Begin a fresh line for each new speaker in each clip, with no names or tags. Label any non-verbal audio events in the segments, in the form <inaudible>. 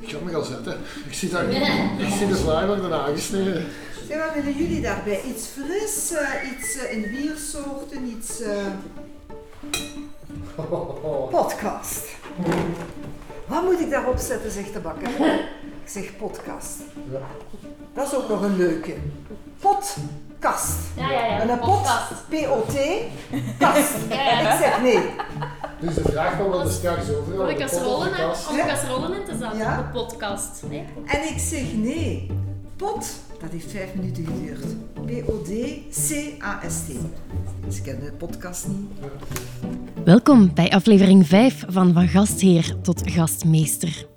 Ik ga me gaan zetten. Ik zie, daar, ik zie de vlaai worden aangesneden.
Zeg, wat willen jullie daarbij? Iets fris, uh, iets uh, in biersoorten, iets... Uh... <laughs> Podcast. Wat moet ik daarop zetten, zegt de bakker. Ik zeg podcast. Ja. Dat is ook nog een leuke. Podcast.
Ja, ja, ja.
En een pot, P-O-T, kast. Ja, ja. Ik zeg nee.
Dus de vraag kwam wel straks over.
Om de kasserollen, om de kasserollen in te zetten ja? op de podcast. Nee?
En ik zeg nee. Pot, dat heeft vijf minuten geduurd. P-O-D-C-A-S-T. Ze kennen de podcast niet.
Welkom bij aflevering 5 van Van Gastheer tot Gastmeester.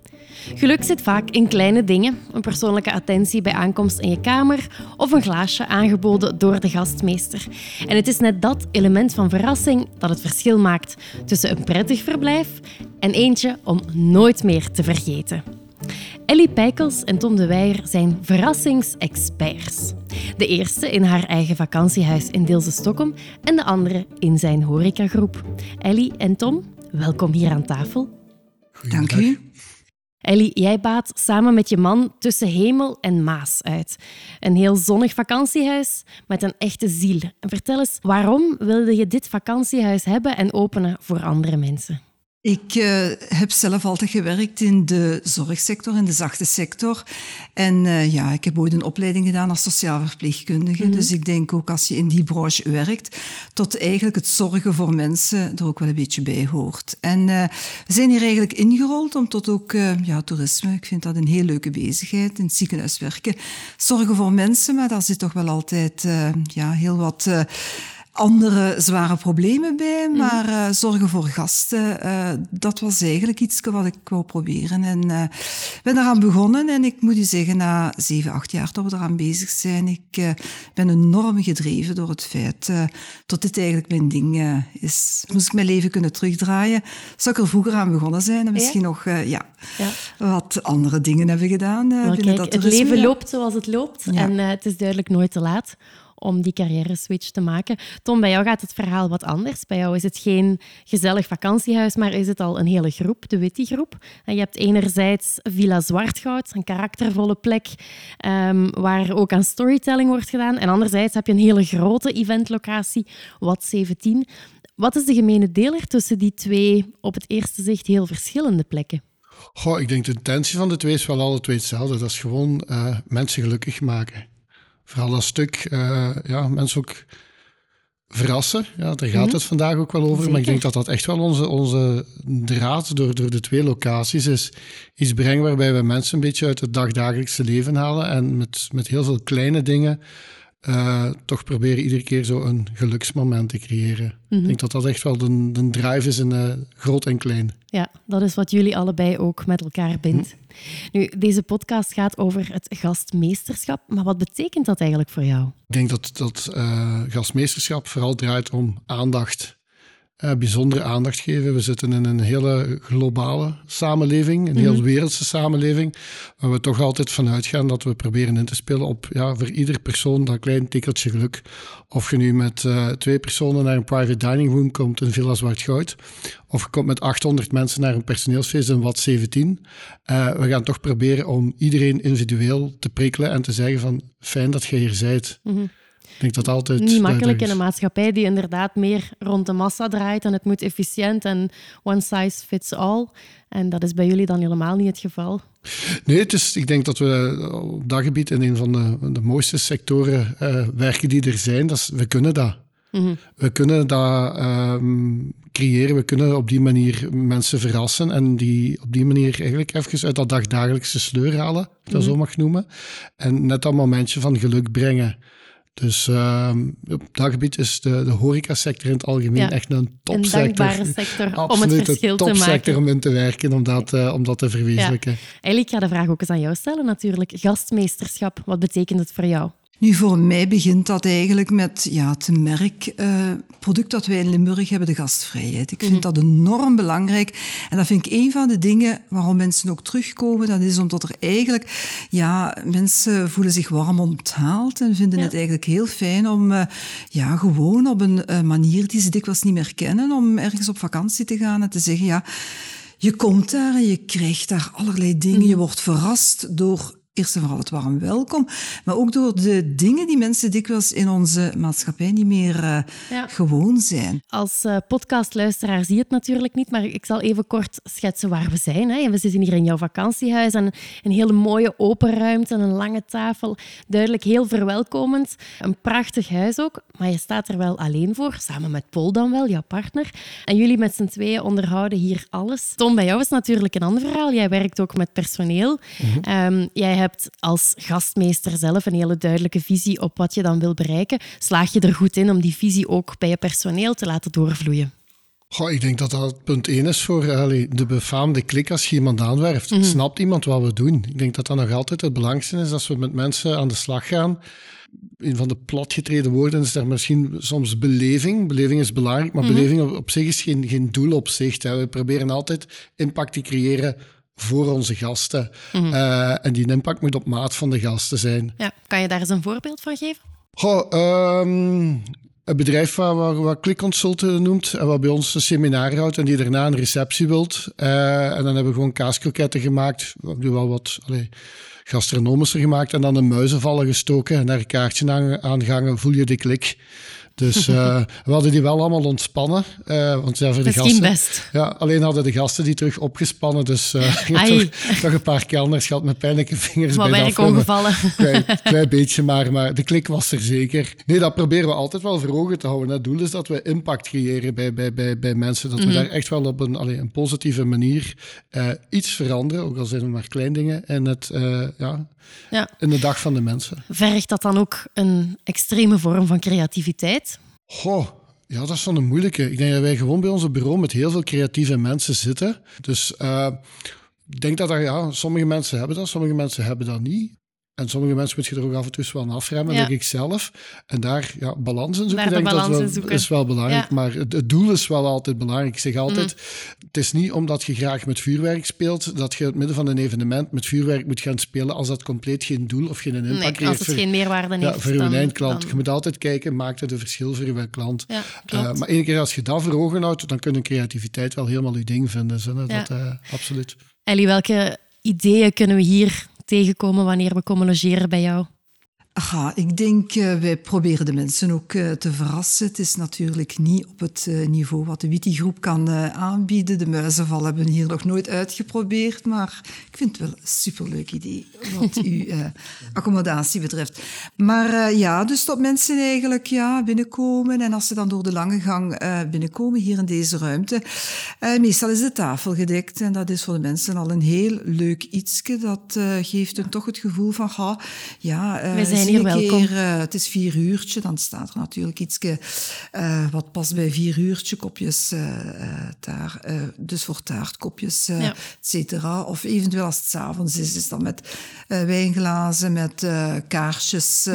Geluk zit vaak in kleine dingen. Een persoonlijke attentie bij aankomst in je kamer of een glaasje aangeboden door de gastmeester. En het is net dat element van verrassing dat het verschil maakt tussen een prettig verblijf en eentje om nooit meer te vergeten. Ellie Pijkels en Tom de Weijer zijn verrassingsexperts. De eerste in haar eigen vakantiehuis in Deelse Stockholm en de andere in zijn horecagroep. Ellie en Tom, welkom hier aan tafel.
Dank u.
Ellie, jij baat samen met je man tussen hemel en Maas uit. Een heel zonnig vakantiehuis met een echte ziel. vertel eens, waarom wilde je dit vakantiehuis hebben en openen voor andere mensen?
Ik uh, heb zelf altijd gewerkt in de zorgsector, in de zachte sector. En uh, ja, ik heb ooit een opleiding gedaan als sociaal verpleegkundige. Mm -hmm. Dus ik denk ook als je in die branche werkt, tot eigenlijk het zorgen voor mensen er ook wel een beetje bij hoort. En uh, we zijn hier eigenlijk ingerold om tot ook ja, toerisme. Ik vind dat een heel leuke bezigheid, in het ziekenhuis werken. Zorgen voor mensen, maar daar zit toch wel altijd ja, heel wat andere zware problemen bij, mhm. maar uh, zorgen voor gasten, uh, dat was eigenlijk iets wat ik wou proberen. En uh, ben eraan begonnen en ik moet u zeggen, na zeven, acht jaar dat we eraan bezig zijn, ik ben enorm gedreven door het feit dat dit eigenlijk mijn ding is. Moest ik mijn leven kunnen terugdraaien, zou ik er vroeger aan begonnen zijn en misschien nog ja, ja, wat andere dingen hebben gedaan.
kijk, dat het leven loopt zoals het loopt en het is duidelijk nooit te laat om die carrière-switch te maken. Tom, bij jou gaat het verhaal wat anders. Bij jou is het geen gezellig vakantiehuis, maar is het al een hele groep, de Witty Groep. En je hebt enerzijds Villa Zwartgoud, een karaktervolle plek um, waar ook aan storytelling wordt gedaan. En anderzijds heb je een hele grote eventlocatie, Wat 17. Wat is de gemene deler tussen die twee op het eerste zicht heel verschillende plekken?
Goh, ik denk de intentie van de twee is wel alle twee hetzelfde. Dat is gewoon uh, mensen gelukkig maken vooral dat stuk, uh, ja, mensen ook verrassen. Ja, daar gaat mhm. het vandaag ook wel over. Maar ik denk dat dat echt wel onze, onze draad door, door de twee locaties is. Iets brengen waarbij we mensen een beetje uit het dagdagelijkse leven halen. En met, met heel veel kleine dingen uh, toch proberen iedere keer zo een geluksmoment te creëren. Ik mhm. denk dat dat echt wel de, de drive is in uh, groot en klein.
Ja, dat is wat jullie allebei ook met elkaar bindt. Mhm. Nu, deze podcast gaat over het gastmeesterschap, maar wat betekent dat eigenlijk voor jou?
Ik denk dat dat uh, gastmeesterschap vooral draait om aandacht bijzondere aandacht geven. We zitten in een hele globale samenleving, een heel mhm. wereldse samenleving, waar we toch altijd vanuit gaan dat we proberen in te spelen op ja, voor ieder persoon dat klein tikkeltje geluk. Of je nu met uh, twee personen naar een private dining room komt in Villa Zwart Goud, of je komt met 800 mensen naar een personeelsfeest in Wat 17. Uh, we gaan toch proberen om iedereen individueel te prikkelen en te zeggen van fijn dat je hier bent. Mm ik denk dat altijd.
Niet makkelijk in een maatschappij die inderdaad meer rond de massa draait en het moet efficiënt en one size fits all. En dat is bij jullie dan helemaal niet het geval.
Nee, het is, ik denk dat we op dat gebied in een van de, de mooiste sectoren uh, werken die er zijn. Dat is, we kunnen dat. Mhm. We kunnen dat um, creëren, we kunnen op die manier mensen verrassen en die op die manier eigenlijk even uit dat dagdagelijkse sleur halen, als ik dat mhm. zo mag noemen. En net dat momentje van geluk brengen. Dus uh, op dat gebied is de, de horecasector in het algemeen echt een topsector.
Een sector om het verschil te maken.
topsector om in te werken, om dat, uh, om dat te verwezenlijken. Ja.
Eigenlijk ga de vraag ook eens aan jou stellen natuurlijk. Gastmeesterschap, wat betekent het voor jou?
Nu, voor mij begint dat eigenlijk met ja, het merkproduct uh, dat wij in Limburg hebben, de gastvrijheid. Ik vind mhm. dat enorm belangrijk. En dat vind ik een van de dingen waarom mensen ook terugkomen. Dat is omdat er eigenlijk, ja, mensen voelen zich warm onthaald en vinden het eigenlijk heel fijn om, uh, ja, gewoon op een uh, manier die ze dikwijls niet meer kennen, om ergens op vakantie te gaan en te zeggen, ja, je komt daar en je krijgt daar allerlei dingen. Je wordt verrast door eerst en vooral het warm welkom, maar ook door de dingen die mensen dikwijls in onze maatschappij niet meer uh, ja. gewoon zijn.
Als uh, podcastluisteraar zie je het natuurlijk niet, maar ik zal even kort schetsen waar we zijn. Hè. We zitten hier in jouw vakantiehuis en een hele mooie open ruimte, een lange tafel, duidelijk heel verwelkomend. Een prachtig huis ook, maar je staat er wel alleen voor, samen met Paul dan wel, jouw partner. En jullie met z'n tweeën onderhouden hier alles. Tom, bij jou is natuurlijk een ander verhaal. Jij werkt ook met personeel. Mm -hmm. um, jij hebt als gastmeester zelf een hele duidelijke visie op wat je dan wil bereiken. Slaag je er goed in om die visie ook bij je personeel te laten doorvloeien?
Goh, ik denk dat dat punt één is voor allee, de befaamde klik als je iemand aanwerft. Mm -hmm. Snapt iemand wat we doen? Ik denk dat dat nog altijd het belangrijkste is als we met mensen aan de slag gaan. Een van de platgetreden woorden is daar misschien soms beleving. Beleving is belangrijk, maar mm -hmm. beleving op, op, zich is geen, geen doel op zich. Hè. We proberen altijd impact te creëren voor onze gasten. Mm -hmm. uh, en die impact moet op maat van de gasten zijn.
Ja. Kan je daar eens een voorbeeld van geven?
Goh, um, een bedrijf wat, wat, wat klikconsulten noemt en wat bij ons een seminar houdt en die daarna een receptie wilt. Uh, en dan hebben we gewoon kaaskroketten gemaakt. We hebben wel wat allee, gastronomischer gemaakt en dan een muizenvallen gestoken en daar een kaartje aangehangen. Voel je de klik? Dus uh, <laughs> we hadden die wel allemaal ontspannen. Uh, want ja, voor de gasten,
best.
Ja, alleen hadden de gasten die terug opgespannen. Dus uh, <laughs> toch, toch een paar kelners gehad met pijnlijke vingers
Wat
bij
werk ongevallen. <laughs>
Klein, klein beetje maar, maar de klik was er zeker. Nee, dat proberen we altijd wel voor ogen te houden. Het doel is dat we impact creëren bij, bij, bij, bij mensen. Dat mm -hmm. we daar echt wel op een, allee, een positieve manier iets veranderen. Ook al zijn het maar klein dingen. En het, ja, ja. in de dag van de mensen.
Vergt dat dan ook een extreme vorm van creativiteit?
Goh, ja, dat is van een moeilijke. Ik denk dat wij gewoon bij ons bureau met heel veel creatieve mensen zitten. Dus uh, ik denk dat er, ja, sommige mensen hebben dat, sommige mensen hebben dat niet. En sommige mensen moet je er ook af en toe wel aan afremmen, ja. denk ik zelf. En daar ja, balans in zoeken, denk
balans
dat wel, is wel belangrijk.
Ja.
Maar het, het, doel is wel altijd belangrijk. Ik zeg altijd, mm. het is niet omdat je graag met vuurwerk speelt, dat je in het midden van een evenement met vuurwerk moet gaan spelen als dat compleet geen doel of geen impact
nee,
creëert.
als het
voor,
geen meerwaarde heeft.
Ja, voor je eindklant.
Dan...
Je moet altijd kijken, maakt het een verschil voor je klant?
Ja,
uh, maar één keer als je dat voor ogen houdt, dan kun je creativiteit wel helemaal je ding vinden. Zo, dat, uh, absoluut.
Ellie, welke ideeën kunnen we hier tegenkomen wanneer we komen logeren bij jou?
Aha, ik denk, uh, wij proberen de mensen ook uh, te verrassen. Het is natuurlijk niet op het uh, niveau wat de Witty Groep kan aanbieden. De muizenval hebben we hier nog nooit uitgeprobeerd, maar ik vind het wel een superleuk idee wat uw <laughs> accommodatie betreft. Maar ja, dus dat mensen eigenlijk ja, binnenkomen en als ze dan door de lange gang binnenkomen hier in deze ruimte, meestal is de tafel gedekt en dat is voor de mensen al een heel leuk ietsje. Dat geeft hun toch het gevoel van, ha, ja...
Zijn hier welkom.
Keer, uh, het is vier uurtje, dan staat er natuurlijk iets uh, wat past bij vier uurtje, kopjes uh, daar, dus voor taartkopjes, ja. et cetera. Of eventueel als het s'avonds is, is dan met wijnglazen, met kaarsjes, mm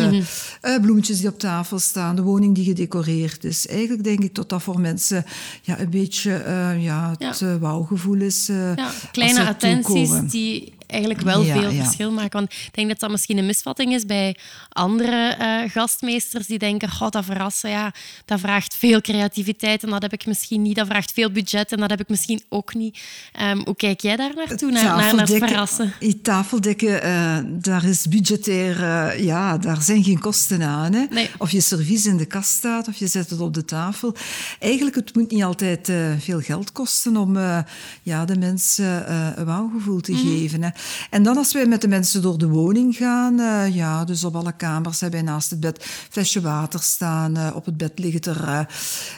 -hmm. bloemetjes die op tafel staan, de woning die gedecoreerd is. Eigenlijk denk ik dat dat voor mensen ja, een beetje ja, het ja. wauwgevoel is.
ja, kleine attenties die eigenlijk wel ja, veel ja. verschil maken. Want ik denk dat dat misschien een misvatting is bij andere uh, gastmeesters die denken, god, dat verrassen, ja, dat vraagt veel creativiteit en dat heb ik misschien niet. Dat vraagt veel budget en dat heb ik misschien ook niet. Um, hoe kijk jij daar naartoe, naar, naar, naar het verrassen?
Die tafeldekken, uh, daar is budgetair, uh, ja, daar zijn geen kosten aan. Hè?
Nee.
Of je servies in de kast staat of je zet het op de tafel. Eigenlijk, het moet niet altijd veel geld kosten om ja, de mensen een wauwgevoel te mm -hmm. geven. Hè? En dan als wij met de mensen door de woning gaan, uh, ja, dus op alle kamers hebben wij naast het bed flesje water staan. Uh, op het bed liggen er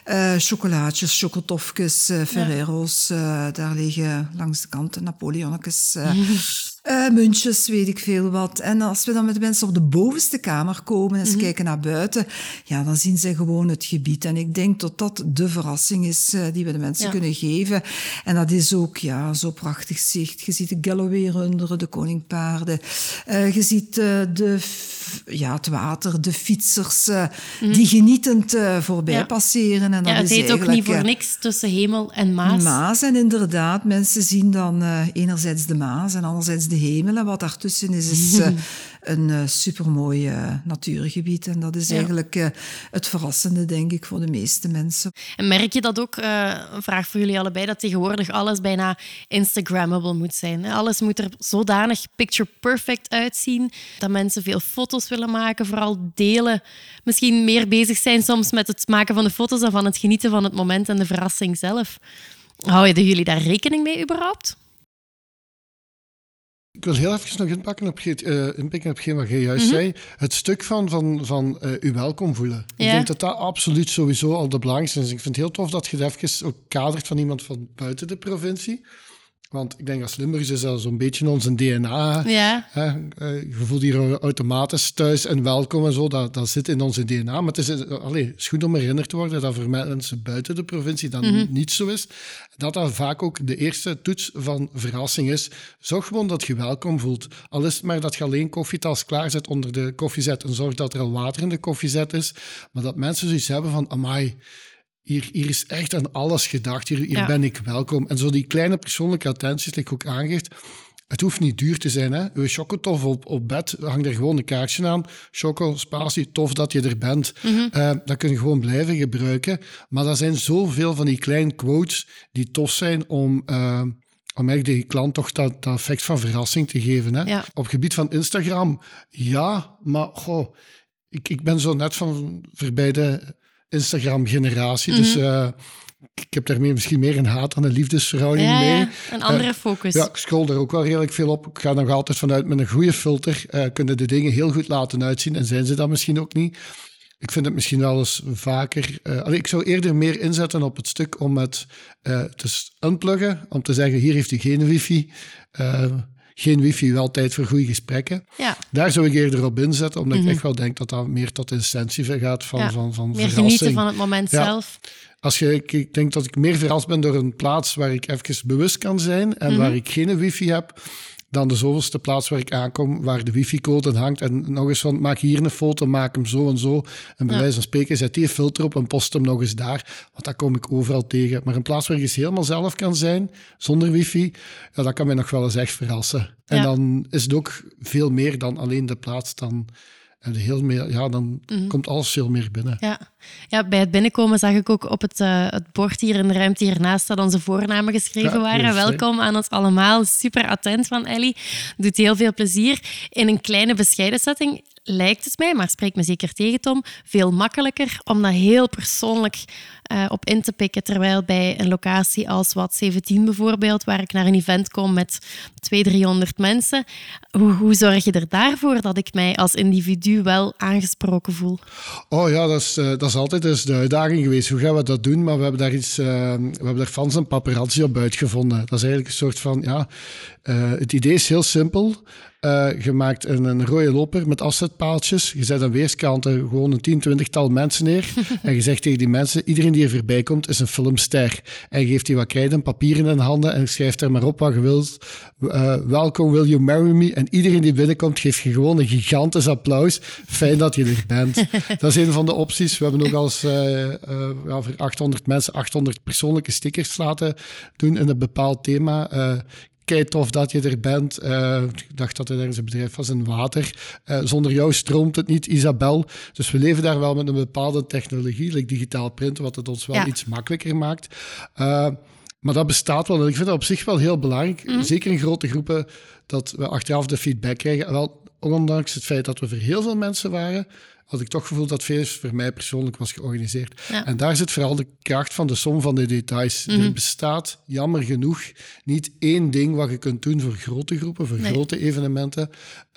uh, chocolaatjes, chocotofjes, Ferrero's. daar liggen langs de kant Napoleonnetjes. <laughs> Uh, muntjes, weet ik veel wat. En als we dan met de mensen op de bovenste kamer komen en ze mm -hmm. kijken naar buiten, ja, dan zien ze gewoon het gebied. En ik denk dat dat de verrassing is uh, die we de mensen ja. kunnen geven. En dat is ook ja, zo prachtig zicht. Je ziet de Galloway-runderen, de koningpaarden. Uh, je ziet de, ja, het water, de fietsers, mm -hmm. die genietend voorbij
ja.
passeren. En dat
ja, het
is
heet ook niet voor niks tussen hemel en Maas.
Maas, en inderdaad, mensen zien dan enerzijds de Maas en anderzijds de hemel en wat daartussen is, is uh, <laughs> een uh, supermooi natuurgebied. En dat is ja. eigenlijk het verrassende, denk ik, voor de meeste mensen.
En merk je dat ook, een vraag voor jullie allebei, dat tegenwoordig alles bijna Instagrammable moet zijn? Alles moet er zodanig picture perfect uitzien dat mensen veel foto's willen maken, vooral delen. Misschien meer bezig zijn soms met het maken van de foto's dan van het genieten van het moment en de verrassing zelf. Houden jullie daar rekening mee überhaupt?
Ik wil heel even nog inpakken op, uh, inpikken op wat je juist mhm. zei. Het stuk van, van, van uh, u welkom voelen. Ik denk dat dat absoluut sowieso al de belangrijkste is. Ik vind het heel tof dat je het even ook kadert van iemand van buiten de provincie. Want ik denk als Limburgers is dat zo'n beetje ons DNA. Ja. Hè? Eh, je voelt hier automatisch thuis en welkom en zo. Dat, dat zit in onze DNA. Maar het is, eh, allee, is goed om herinnerd te worden dat voor mensen buiten de provincie dat mm niet zo is. Dat dat vaak ook de eerste toets van verrassing is. Zorg gewoon dat je welkom voelt. Al is het maar dat je alleen koffietas klaarzet onder de koffiezet en zorg dat er al water in de koffiezet is. Maar dat mensen zoiets hebben van, amai, hier, hier is echt aan alles gedacht. Hier, hier ben ik welkom. En zo die kleine persoonlijke attenties, die ik ook aangeeft. Het hoeft niet duur te zijn. Hè? Chocotof op, op bed, hang er gewoon een kaartje aan. Choco, spatie, tof dat je er bent. Mm dat kun je gewoon blijven gebruiken. Maar er zijn zoveel van die kleine quotes die tof zijn om... Uh, om eigenlijk die klant toch dat, dat effect van verrassing te geven. Hè? Op het gebied van Instagram, ja, maar goh, ik, ik ben zo net van voorbij de Instagram-generatie. Dus mhm. uh, ik heb daarmee misschien meer een haat dan een liefdesverhouding
ja,
mee.
een andere uh, focus.
Ja, ik scroll er ook wel redelijk veel op. Ik ga nog altijd vanuit met een goede filter uh, kunnen de dingen heel goed laten uitzien. En zijn ze dat misschien ook niet. Ik vind het misschien wel eens vaker... ik zou eerder meer inzetten op het stuk om het te unpluggen. Om te zeggen, hier heeft u geen wifi geen wifi, wel tijd voor goede gesprekken. Ja. Daar zou ik eerder op inzetten, omdat ik mhm. echt wel denk dat dat meer tot de essentie gaat van, ja. van, van
Meer genieten van het moment zelf.
Als je, ik, denk dat ik meer verrast ben door een plaats waar ik even bewust kan zijn en waar mhm. ik geen wifi heb, dan de zoveelste plaats waar ik aankom, waar de wifi-code hangt. En nog eens van, maak hier een foto, maak hem zo en zo. En bij wijze van spreken, zet die filter op en post hem nog eens daar. Want dat kom ik overal tegen. Maar een plaats waar je eens helemaal zelf kan zijn, zonder wifi, ja, dat kan mij nog wel eens echt verrassen. En dan is het ook veel meer dan alleen de plaats dan en heel meer, ja, dan mhm. komt alles veel meer binnen.
Ja. ja, bij het binnenkomen zag ik ook op het, uh, het bord hier in de ruimte hiernaast dat onze voornamen geschreven waren. Welkom aan ons allemaal. Super attent van Ellie. Doet heel veel plezier. In een kleine bescheiden setting lijkt het mij, maar spreek me zeker tegen Tom, veel makkelijker om dat heel persoonlijk uh, op in te pikken. Terwijl bij een locatie als Wat 17 bijvoorbeeld, waar ik naar een event kom met 200, 300 mensen, hoe, zorg je er daarvoor dat ik mij als individu wel aangesproken voel?
Oh ja, dat is, uh, dat is altijd dus de uitdaging geweest. Hoe gaan we dat doen? Maar we hebben daar iets, uh, we hebben daar fans en paparazzi op uitgevonden. Dat is eigenlijk een soort van, ja, het idee is heel simpel. Uh, je maakt een, een rode loper met afzetpaaltjes. Je zet aan weerskanten gewoon een 10, 20 tal mensen neer. <laughs> en je zegt tegen die mensen: iedereen die er voorbij komt is een filmster. En je geeft die wat krijt en papieren in handen en schrijft er maar op wat je wilt. Uh, welkom, will you marry me? En iedereen die binnenkomt geeft je gewoon een gigantisch applaus. Fijn dat je er bent. <laughs> dat is een van de opties. We hebben ook al eens uh, ja, voor 800 mensen 800 persoonlijke stickers laten doen in een bepaald thema kei tof dat je er bent. Uh, ik dacht dat er ergens een bedrijf was in water. Uh, zonder jou stroomt het niet, Isabel. Dus we leven daar wel met een bepaalde technologie, like digitaal printen, wat het ons wel iets makkelijker maakt. Uh, maar dat bestaat wel. En ik vind dat op zich wel heel belangrijk. Mhm. Zeker in grote groepen, dat we achteraf de feedback krijgen. Wel, ondanks het feit dat we voor heel veel mensen waren, had ik toch gevoeld dat feest voor mij persoonlijk was georganiseerd. En daar zit vooral de kracht van de som van de details. Er mhm. bestaat, jammer genoeg, niet één ding wat je kunt doen voor grote groepen, voor grote evenementen,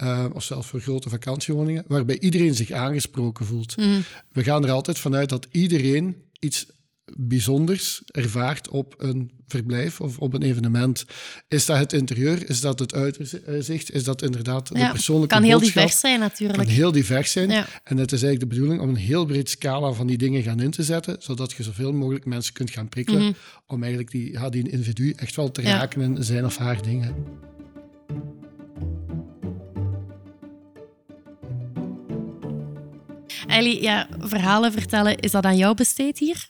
uh, of zelfs voor grote vakantiewoningen, waarbij iedereen zich aangesproken voelt. Mhm. We gaan er altijd vanuit dat iedereen iets bijzonders ervaart op een verblijf of op een evenement. Is dat het interieur? Is dat het uitzicht? Is dat inderdaad de persoonlijke
kan heel divers zijn natuurlijk.
kan heel divers zijn. En het is eigenlijk de bedoeling om een heel breed scala van die dingen gaan in te zetten, zodat je zoveel mogelijk mensen kunt gaan prikkelen mhm. om eigenlijk die, ja, die individu echt wel te raken in zijn of haar dingen.
Ellie, ja, verhalen vertellen, is dat aan jou besteed hier?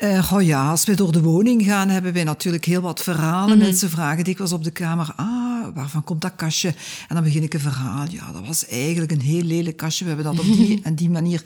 Uh, oh ja, als we door de woning gaan, hebben wij natuurlijk heel wat verhalen. Mhm. Mensen vragen dikwijls op de kamer: Ah, waarvan komt dat kastje? En dan begin ik een verhaal. Ja, dat was eigenlijk een heel lelijk kastje. We hebben dat op die <laughs> en die manier.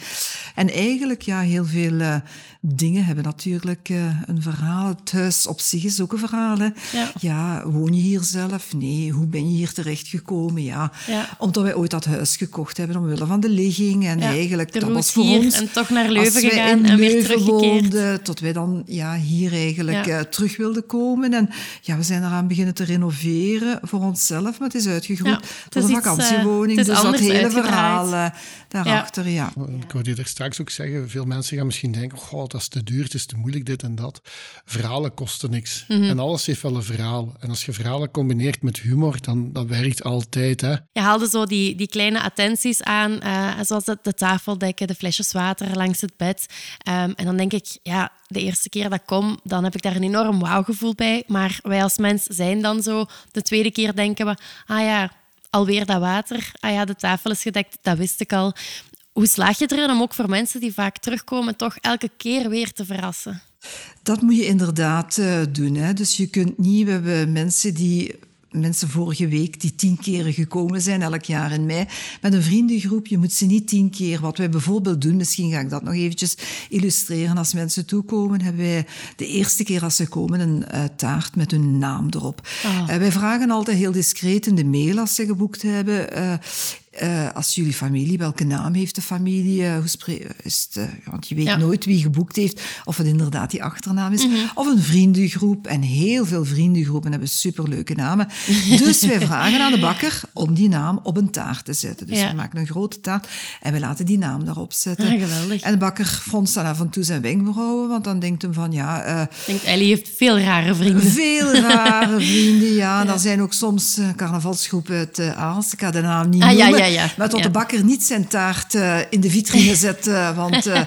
En eigenlijk, ja, heel veel uh, dingen hebben natuurlijk uh, een verhaal. Het huis op zich is ook een verhaal. Hè. Ja. ja. woon je hier zelf? Nee. Hoe ben je hier terechtgekomen? Ja. ja. Omdat wij ooit dat huis gekocht hebben omwille van de ligging. En eigenlijk, dat was voor ons...
En toch naar Leuven gegaan en weer. Woonden,
tot wij dan ja, hier eigenlijk uh, terug wilden komen. En ja, we zijn eraan beginnen te renoveren voor onszelf, maar het is uitgegroeid ja, tot een vakantiewoning. dus dat hele verhaal uh, daarachter, ja. ja.
Ik hoorde je er straks ook zeggen, veel mensen gaan misschien denken, oh, dat is te duur, het is te moeilijk, dit en dat. Verhalen kosten niks. Mm -hmm. En alles heeft wel een verhaal. En als je verhalen combineert met humor, dan dat werkt altijd. Hè.
Je haalde zo die, die kleine attenties aan, uh, zoals de, de tafeldekken, de flesjes water langs het bed. Um, en dan denk ik, ja, de eerste keer dat ik kom, dan heb ik daar een enorm wauwgevoel bij. Maar wij als mens zijn dan zo. De tweede keer denken we, ah ja, alweer dat water. Ah ja, de tafel is gedekt, dat wist ik al. Hoe slaag je erin om ook voor mensen die vaak terugkomen toch elke keer weer te verrassen?
Dat moet je inderdaad uh, doen. Hè. Dus je kunt niet... We hebben mensen die mensen vorige week die tien keren gekomen zijn, elk jaar in mei, met een vriendengroep. Je moet ze niet tien keer. Wat wij bijvoorbeeld doen, misschien ga ik dat nog eventjes illustreren. Als mensen toekomen, hebben wij de eerste keer als ze komen een uh, taart met hun naam erop. Oh. Uh, wij vragen altijd heel discreet in de mail als ze geboekt hebben. Uh, uh, als jullie familie, welke naam heeft de familie? Uh, hoe is het, uh, want je weet ja. nooit wie geboekt heeft, of het inderdaad die achternaam is. Mm -hmm. Of een vriendengroep. En heel veel vriendengroepen hebben superleuke namen. dus <laughs> wij vragen aan de bakker om die naam op een taart te zetten. Dus ja. we maken een grote taart en we laten die naam daarop zetten.
Ah, geweldig.
En de bakker fronst dan af en toe zijn wenkbrauwen, want dan denkt hem van ja...
denkt, Ellie heeft veel rare vrienden.
Veel rare <laughs> vrienden, ja. Er zijn ook soms carnavalsgroepen uit Aalst. Ik ga de naam niet
ah,
noemen.
Ja.
Maar tot de bakker niet zijn taart uh, in de vitrine <laughs> zet, uh, want uh,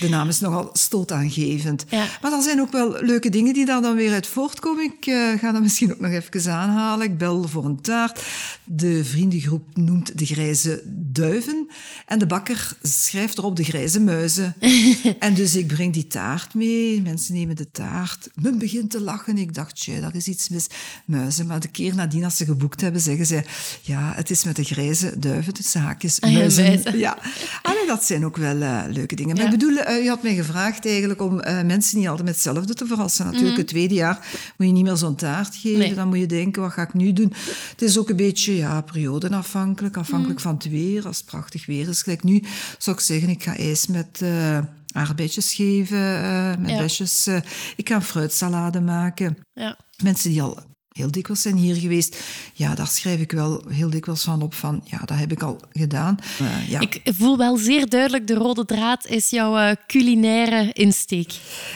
de naam is nogal stootaangevend. Maar er zijn ook wel leuke dingen die daar dan weer uit voortkomen. Ik ga dat misschien ook nog even aanhalen. Ik bel voor een taart. De vriendengroep noemt de grijze duiven. En de bakker schrijft erop de grijze muizen. <laughs> en dus ik breng die taart mee. Mensen nemen de taart. Men begint te lachen. Ik dacht, tja, dat is iets mis. Muizen. Maar de keer nadien, als ze geboekt hebben, zeggen ze... Ja, het is met de grijze duiven, haakjes,
Ah, ja,
muizen.
muizen.
Ja, Allee, dat zijn ook wel uh, leuke dingen. Maar
Ja.
ik bedoel, uh, je had mij gevraagd eigenlijk om uh, mensen niet altijd met hetzelfde te verrassen. Natuurlijk, het tweede jaar moet je niet meer zo'n taart geven.
Nee.
Dan moet je denken, wat ga ik nu doen? Het is ook een beetje ja, periodenafhankelijk, afhankelijk van het weer. Als het prachtig weer is, gelijk nu, zou ik zeggen, ik ga ijs met... eh aardbeidjes geven, eh, met
Ja.
besjes. eh, ik ga een fruitsalade maken.
Ja.
Mensen die al heel dikwijls zijn hier geweest, ja, daar schrijf ik wel heel dikwijls van op van, ja, dat heb ik al gedaan. Eh, ja.
Ik voel wel zeer duidelijk, de rode draad is jouw eh, culinaire insteek.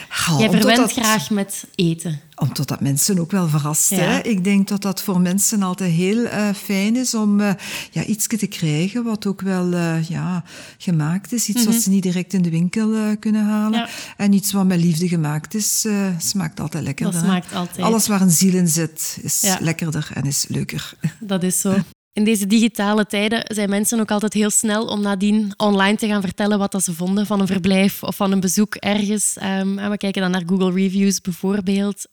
Oh,
Jij
omdat
verwendt
dat-
graag met eten.
Omdat dat mensen ook wel verrast.
Ja.
Hè? Ik denk dat dat voor mensen altijd heel eh, fijn is om eh ja, iets te krijgen wat ook wel eh, ja, gemaakt is. Iets wat ze niet direct in de winkel kunnen halen.
Mhm. Ja.
En iets wat met liefde gemaakt is, smaakt altijd lekkerder.
Dat smaakt altijd.
Alles waar een ziel in zit, is
Ja.
lekkerder en is leuker.
Dat is zo. <laughs> In deze digitale tijden zijn mensen ook altijd heel snel om nadien online te gaan vertellen wat dat ze vonden van een verblijf of van een bezoek ergens. Ehm, en we kijken dan naar Google Reviews bijvoorbeeld.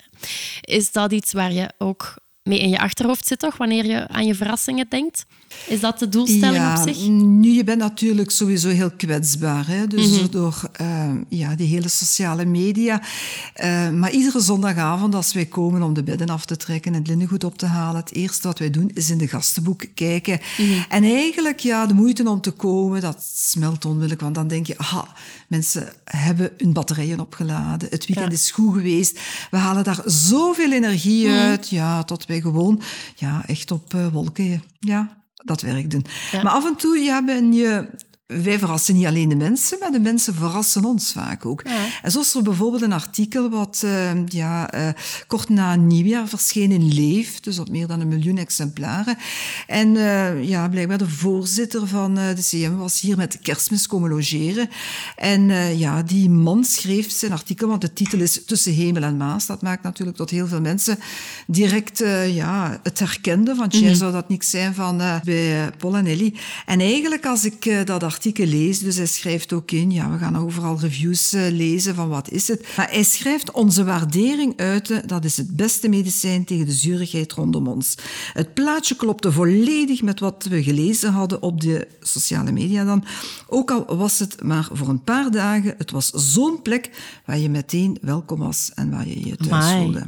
Is dat iets waar je ook mee in je achterhoofd zit, toch, wanneer je aan je verrassingen denkt? Is dat de doelstelling
ja,
op zich?
Nu, je bent natuurlijk sowieso heel kwetsbaar. Hè? Dus
Mhm.
door eh, ja, die hele sociale media. Eh, maar iedere zondagavond als wij komen om de bedden af te trekken en het linnengoed op te halen, het eerste wat wij doen is in de gastenboek kijken.
Mhm.
En eigenlijk, ja, de moeite om te komen, dat smelt onmiddellijk. Want dan denk je, aha, mensen hebben hun batterijen opgeladen. Het weekend
Ja.
is goed geweest. We halen daar zoveel energie
Mhm.
uit. Ja, tot wij gewoon ja, echt op eh, wolken ja, dat werk doen.
Ja.
Maar af en toe ja, ben je... Wij verrassen niet alleen de mensen, maar de mensen verrassen ons vaak ook.
Ja.
En zo is er bijvoorbeeld een artikel wat eh, ja, eh, kort na nieuwjaar verscheen in Leef, dus op meer dan een miljoen exemplaren. En eh, ja, blijkbaar de voorzitter van eh, de CM was hier met kerstmis komen logeren. En ja, die man schreef zijn artikel, want de titel is Tussen hemel en maas. Dat maakt natuurlijk tot heel veel mensen direct ja, het herkenden, want jij zou dat niks zijn van bij Paul en Ellie. En eigenlijk, als ik dat artikel artikel leest. Dus hij schrijft ook in, ja, we gaan overal reviews uh, lezen van wat is het. Maar hij schrijft onze waardering uiten, dat is het beste medicijn tegen de zurigheid rondom ons. Het plaatje klopte volledig met wat we gelezen hadden op de sociale media dan. Ook al was het maar voor een paar dagen, het was zo'n plek waar je meteen welkom was en waar je je thuis voelde.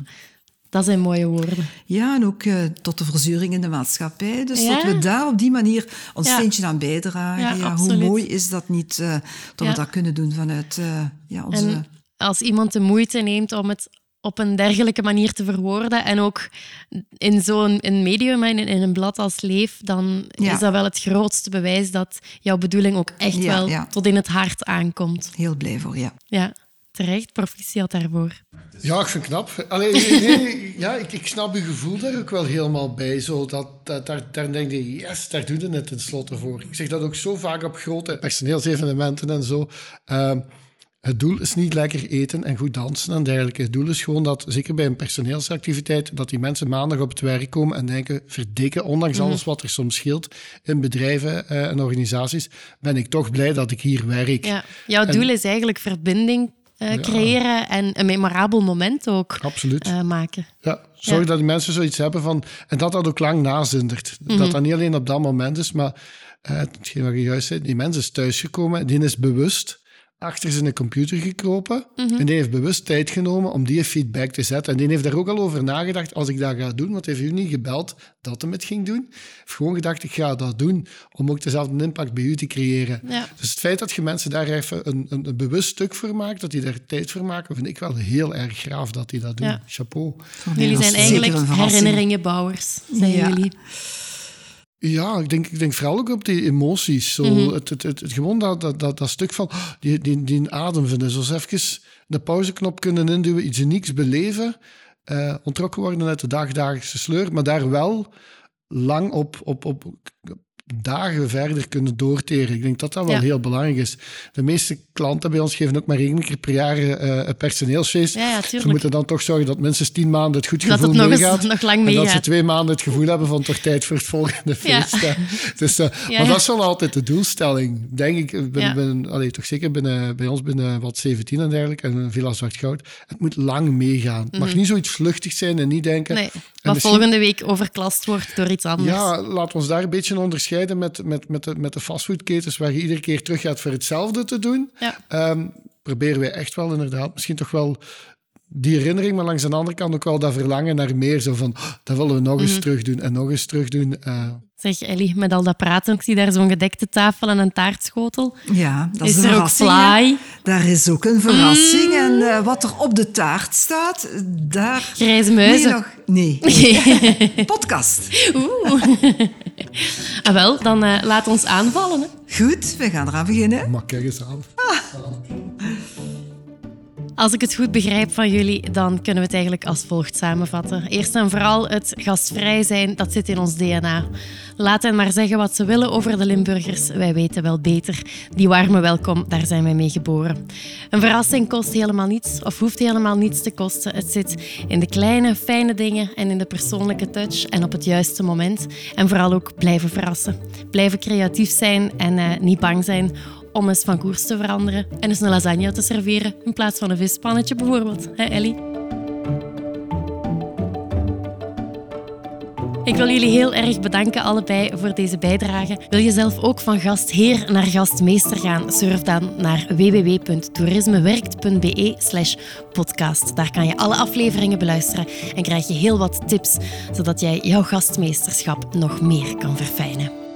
Dat zijn mooie woorden.
Ja, en ook uh, tot de verzuring in de maatschappij. Dus ja? dat we daar op die manier ons ja. steentje aan bijdragen. Ja, hoe mooi is dat niet, uh, dat we dat kunnen doen vanuit uh, ja, onze...
En als iemand de moeite neemt om het op een dergelijke manier te verwoorden en ook in zo'n medium, in, in een blad als Leef, dan is dat wel het grootste bewijs dat jouw bedoeling ook echt wel tot in het hart aankomt.
Heel blij voor, ja.
Ja, terecht. Proficiat daarvoor.
Ja, ik vind het knap. Allee, nee, ja, ik, ik, snap uw gevoel daar ook wel helemaal bij. Zo dat, dat, daar, daar denk je, yes, daar doe je het tenslotte voor. Ik zeg dat ook zo vaak op grote personeelsevenementen en zo. Uh, het doel is niet lekker eten en goed dansen en dergelijke. Het doel is gewoon dat, zeker bij een personeelsactiviteit, dat die mensen maandag op het werk komen en denken, verdikken, ondanks alles wat er soms scheelt in bedrijven uh, en organisaties, ben ik toch blij dat ik hier werk.
Ja. Jouw doel is eigenlijk verbinding uh, creëren en een memorabel moment ook
Absoluut.
Uh, maken.
Ja, zorg dat die mensen zoiets hebben van... En dat dat ook lang nazindert. Mm -hmm. Dat dat niet alleen op dat moment is, maar... Uh, hetgeen wat je juist zei, die mens is thuisgekomen, die is bewust achter zijn computer gekropen. Mm -hmm. En die heeft bewust tijd genomen om die feedback te zetten. En die heeft daar ook al over nagedacht, als ik dat ga doen, want heeft u niet gebeld dat hij het ging doen. heeft gewoon gedacht, ik ga dat doen, om ook dezelfde impact bij u te creëren.
Ja.
Dus het feit dat je mensen daar even een, een, een, bewust stuk voor maakt, dat die daar tijd voor maken, vind ik wel heel erg graaf dat die dat doen.
Ja.
Chapeau.
Jullie zijn eigenlijk herinneringenbouwers, zijn ja. jullie.
Ja, ik denk, ik denk vooral ook op die emoties. Zo, mm -hmm. het, het, het, het, gewoon dat, dat, dat, dat stuk van die, die, die adem vinden. Zoals even de pauzeknop kunnen induwen, iets unieks beleven. Uh, ontrokken worden uit de dagdagelijkse sleur, maar daar wel lang op, op, op dagen verder kunnen doorteren. Ik denk dat dat wel ja. heel belangrijk is. De meeste klanten bij ons geven ook maar één keer per jaar uh, een personeelsfeest.
Ja, ja,
ze moeten dan toch zorgen dat minstens tien maanden het goed
dat
gevoel
het nog
meegaat.
Eens, nog lang
en
meegaat.
dat ze twee maanden het gevoel hebben van toch tijd voor het volgende feest. Dus, uh, maar dat is wel altijd de doelstelling. Denk ik, ben, ben, allee, toch zeker binnen, bij ons binnen wat 17 en dergelijke, en Villa Zwart Goud. Het moet lang meegaan. Het mag mm. niet zoiets vluchtig zijn en niet denken...
Nee. Wat misschien, volgende week overklast wordt door iets anders.
Ja, laten we ons daar een beetje onderscheiden met, met, met, de, met de fastfoodketens, waar je iedere keer terug gaat voor hetzelfde te doen.
Ja.
Um, proberen wij echt wel inderdaad misschien toch wel die herinnering, maar langs de andere kant ook wel dat verlangen naar meer. Zo van, oh, dat willen we nog eens mm. terug doen en nog eens terug doen. Uh,
Zeg Ellie, met al dat praten, ik zie daar zo'n gedekte tafel en een taartschotel.
Ja, dat is,
is
er
ook fly?
Daar is ook een verrassing. Mm. En uh, wat er op de taart staat, daar...
Grijze muizen?
Nog... Nee. <laughs> <laughs> Podcast.
Oeh. <laughs> ah, wel, dan uh, laat ons aanvallen. Hè.
Goed, we gaan eraan beginnen.
Maar kijk eens aan.
Ah.
Als ik het goed begrijp van jullie, dan kunnen we het eigenlijk als volgt samenvatten. Eerst en vooral het gastvrij zijn, dat zit in ons DNA. Laat hen maar zeggen wat ze willen over de Limburgers. Wij weten wel beter. Die warme welkom, daar zijn wij mee geboren. Een verrassing kost helemaal niets, of hoeft helemaal niets te kosten. Het zit in de kleine, fijne dingen en in de persoonlijke touch en op het juiste moment. En vooral ook blijven verrassen. Blijven creatief zijn en uh, niet bang zijn om eens van koers te veranderen en eens een lasagne te serveren in plaats van een vispannetje bijvoorbeeld. Hè Ellie? Ik wil jullie heel erg bedanken allebei voor deze bijdrage. Wil je zelf ook van gastheer naar gastmeester gaan? Surf dan naar www.toerismewerkt.be podcast. Daar kan je alle afleveringen beluisteren en krijg je heel wat tips, zodat jij jouw gastmeesterschap nog meer kan verfijnen.